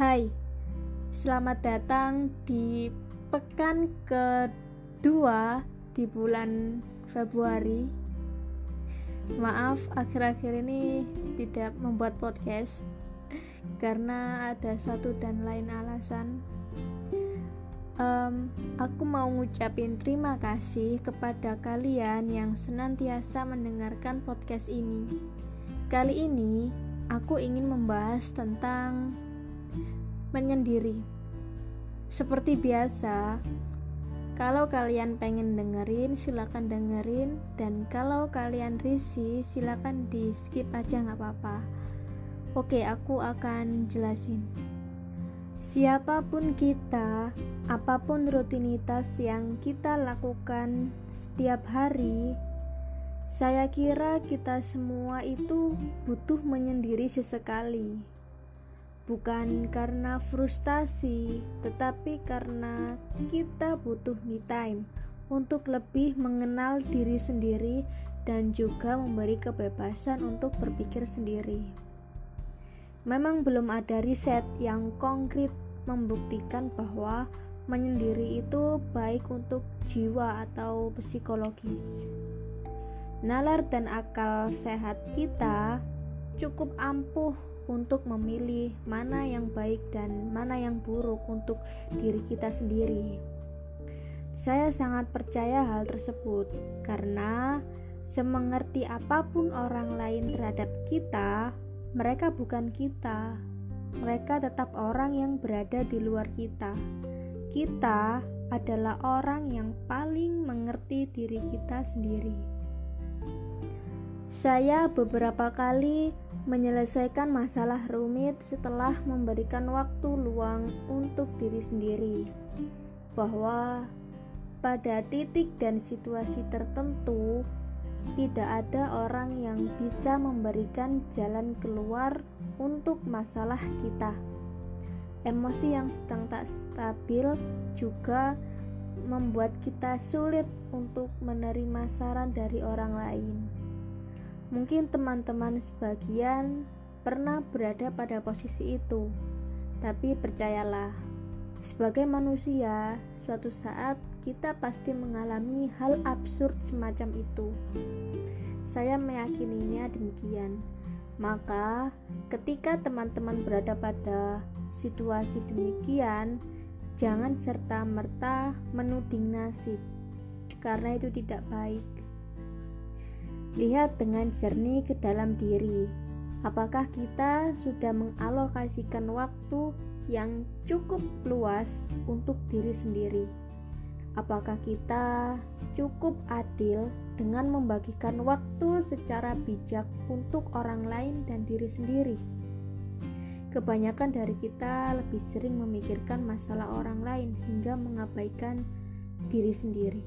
Hai, selamat datang di pekan kedua di bulan Februari. Maaf, akhir-akhir ini tidak membuat podcast karena ada satu dan lain alasan. Um, aku mau ngucapin terima kasih kepada kalian yang senantiasa mendengarkan podcast ini. Kali ini aku ingin membahas tentang menyendiri. Seperti biasa, kalau kalian pengen dengerin, silakan dengerin, dan kalau kalian risih, silakan di skip aja nggak apa-apa. Oke, aku akan jelasin. Siapa pun kita, apa pun rutinitas yang kita lakukan setiap hari, saya kira kita semua itu butuh menyendiri sesekali bukan karena frustasi, tetapi karena kita butuh me time untuk lebih mengenal diri sendiri dan juga memberi kebebasan untuk berpikir sendiri. Memang belum ada riset yang konkret membuktikan bahwa menyendiri itu baik untuk jiwa atau psikologis. Nalar dan akal sehat kita cukup ampuh untuk memilih mana yang baik dan mana yang buruk untuk diri kita sendiri. Saya sangat percaya hal tersebut karena semengerti apa pun orang lain terhadap kita, mereka bukan kita. Mereka tetap orang yang berada di luar kita. Kita adalah orang yang paling mengerti diri kita sendiri. Saya beberapa kali menyelesaikan masalah rumit setelah memberikan waktu luang untuk diri sendiri, bahwa pada titik dan situasi tertentu tidak ada orang yang bisa memberikan jalan keluar untuk masalah kita. Emosi yang sedang tak stabil juga membuat kita sulit untuk menerima saran dari orang lain. Mungkin teman-teman sebagian pernah berada pada posisi itu, tapi percayalah, sebagai manusia, suatu saat kita pasti mengalami hal absurd semacam itu. Saya meyakininya demikian. Maka, ketika teman-teman berada pada situasi demikian, jangan serta-merta menuding nasib, karena itu tidak baik. Lihat dengan jernih ke dalam diri. Apakah kita sudah mengalokasikan waktu yang cukup luas untuk diri sendiri? Apakah kita cukup adil dengan membagikan waktu secara bijak untuk orang lain dan diri sendiri? Kebanyakan dari kita lebih sering memikirkan masalah orang lain hingga mengabaikan diri sendiri.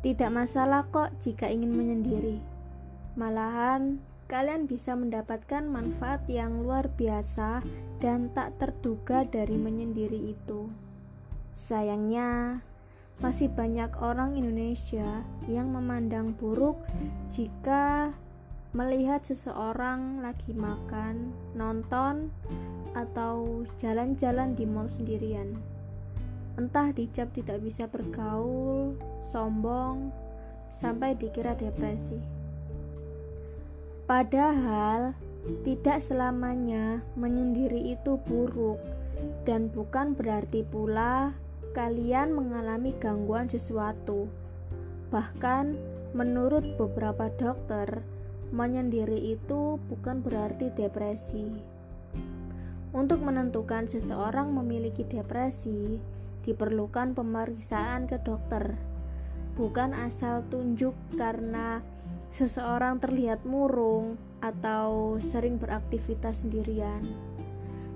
Tidak masalah kok jika ingin menyendiri. Malahan, kalian bisa mendapatkan manfaat yang luar biasa dan tak terduga dari menyendiri itu. Sayangnya, masih banyak orang Indonesia yang memandang buruk jika melihat seseorang lagi makan, nonton, atau jalan-jalan di mall sendirian entah dicap tidak bisa bergaul, sombong, sampai dikira depresi. Padahal tidak selamanya menyendiri itu buruk dan bukan berarti pula kalian mengalami gangguan sesuatu. Bahkan menurut beberapa dokter, menyendiri itu bukan berarti depresi. Untuk menentukan seseorang memiliki depresi, diperlukan pemeriksaan ke dokter, bukan asal tunjuk karena seseorang terlihat murung atau sering beraktivitas sendirian.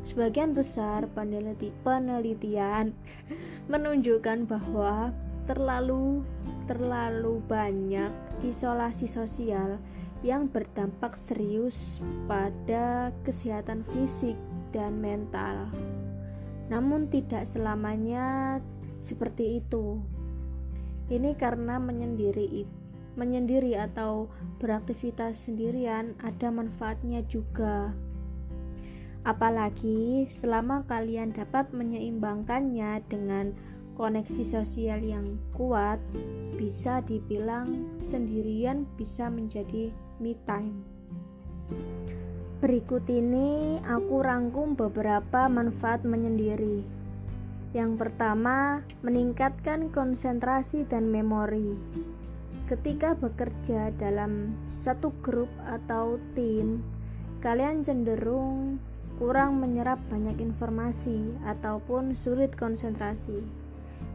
Sebagian besar peneliti penelitian menunjukkan bahwa terlalu terlalu banyak isolasi sosial yang berdampak serius pada kesehatan fisik dan mental namun tidak selamanya seperti itu. Ini karena menyendiri menyendiri atau beraktivitas sendirian ada manfaatnya juga. Apalagi selama kalian dapat menyeimbangkannya dengan koneksi sosial yang kuat, bisa dibilang sendirian bisa menjadi me time. Berikut ini aku rangkum beberapa manfaat menyendiri. Yang pertama, meningkatkan konsentrasi dan memori. Ketika bekerja dalam satu grup atau tim, kalian cenderung kurang menyerap banyak informasi ataupun sulit konsentrasi.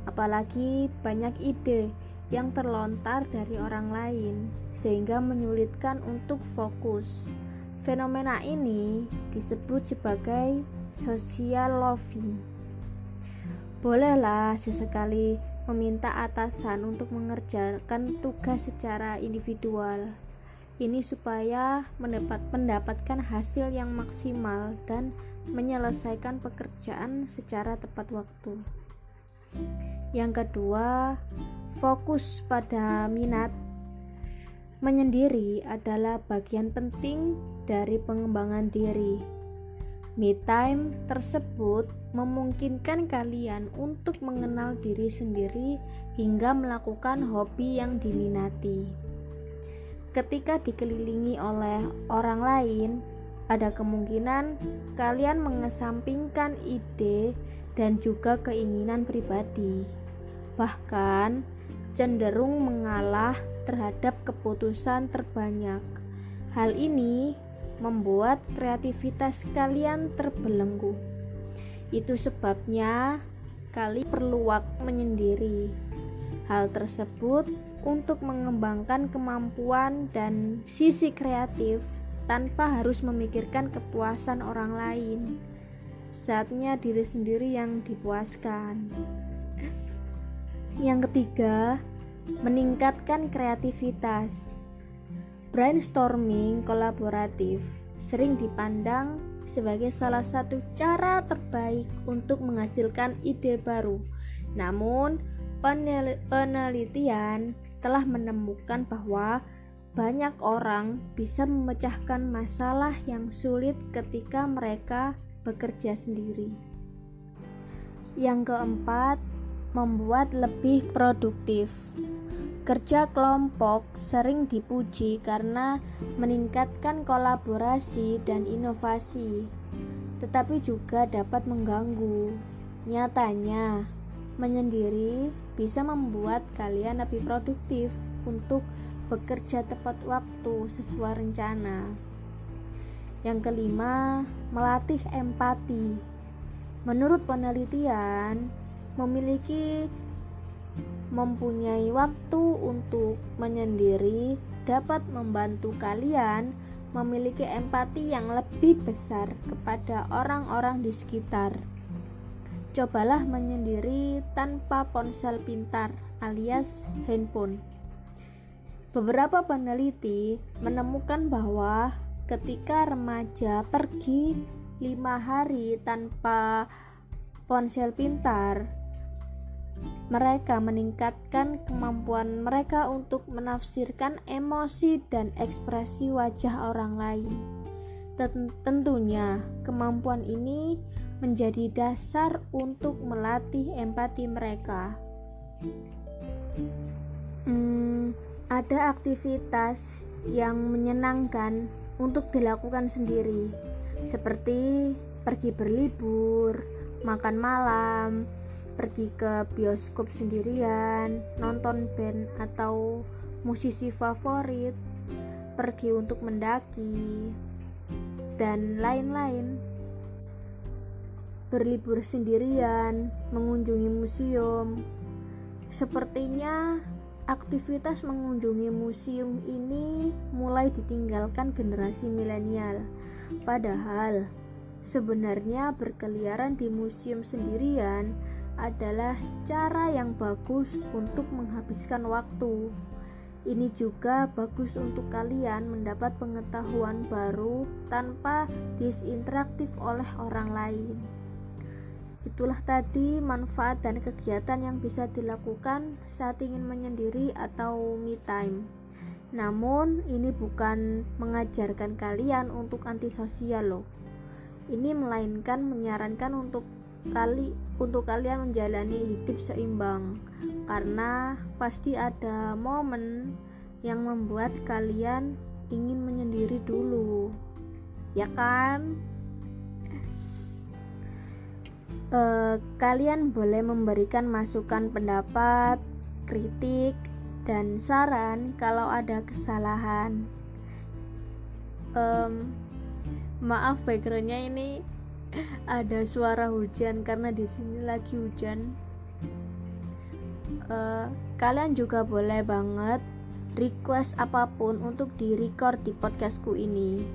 Apalagi banyak ide yang terlontar dari orang lain, sehingga menyulitkan untuk fokus. Fenomena ini disebut sebagai social loving. Bolehlah sesekali meminta atasan untuk mengerjakan tugas secara individual. Ini supaya mendapat mendapatkan hasil yang maksimal dan menyelesaikan pekerjaan secara tepat waktu. Yang kedua, fokus pada minat. Menyendiri adalah bagian penting dari pengembangan diri Me time tersebut memungkinkan kalian untuk mengenal diri sendiri hingga melakukan hobi yang diminati. Ketika dikelilingi oleh orang lain, ada kemungkinan kalian mengesampingkan ide dan juga keinginan pribadi, bahkan cenderung mengalah terhadap keputusan terbanyak. Hal ini membuat kreativitas kalian terbelenggu. Itu sebabnya kali perlu waktu menyendiri. Hal tersebut untuk mengembangkan kemampuan dan sisi kreatif tanpa harus memikirkan kepuasan orang lain. Saatnya diri sendiri yang dipuaskan. Yang ketiga, meningkatkan kreativitas. Brainstorming kolaboratif sering dipandang sebagai salah satu cara terbaik untuk menghasilkan ide baru. Namun, penelitian telah menemukan bahwa banyak orang bisa memecahkan masalah yang sulit ketika mereka bekerja sendiri. Yang keempat, membuat lebih produktif. Kerja kelompok sering dipuji karena meningkatkan kolaborasi dan inovasi, tetapi juga dapat mengganggu. Nyatanya, menyendiri bisa membuat kalian lebih produktif untuk bekerja tepat waktu sesuai rencana. Yang kelima, melatih empati. Menurut penelitian, memiliki mempunyai waktu untuk menyendiri dapat membantu kalian memiliki empati yang lebih besar kepada orang-orang di sekitar. Cobalah menyendiri tanpa ponsel pintar alias handphone. Beberapa peneliti menemukan bahwa ketika remaja pergi lima hari tanpa ponsel pintar, mereka meningkatkan kemampuan mereka untuk menafsirkan emosi dan ekspresi wajah orang lain. Tentunya, kemampuan ini menjadi dasar untuk melatih empati mereka. Hmm, ada aktivitas yang menyenangkan untuk dilakukan sendiri, seperti pergi berlibur, makan malam, pergi ke bioskop sendirian, nonton band atau musisi favorit, pergi untuk mendaki, dan lain-lain. Berlibur sendirian, mengunjungi museum. Sepertinya aktivitas mengunjungi museum ini mulai ditinggalkan generasi milenial. Padahal sebenarnya berkeliaran di museum sendirian adalah cara yang bagus untuk menghabiskan waktu. Ini juga bagus untuk kalian mendapat pengetahuan baru tanpa disinteraktif oleh orang lain. Itulah tadi manfaat dan kegiatan yang bisa dilakukan saat ingin menyendiri atau me time. Namun, ini bukan mengajarkan kalian untuk antisosial loh. ini melainkan menyarankan untuk kali untuk kalian menjalani hidup seimbang. Karena pasti ada momen yang membuat kalian ingin menyendiri dulu. Ya kan? E, kalian boleh memberikan masukan pendapat kritik dan saran kalau ada kesalahan. Um, maaf backgroundnya ini ada suara hujan karena di sini lagi hujan. Uh, kalian juga boleh banget request apa pun untuk di record di podcastku ini.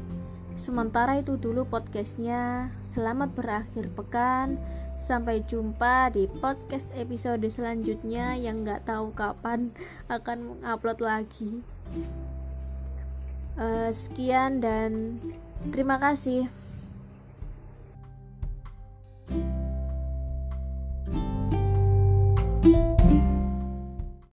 Sementara itu dulu podcastnya. Selamat berakhir pekan. Sampai jumpa di podcast episode selanjutnya yang nggak tahu kapan akan mengupload lagi. Uh, sekian dan terima kasih you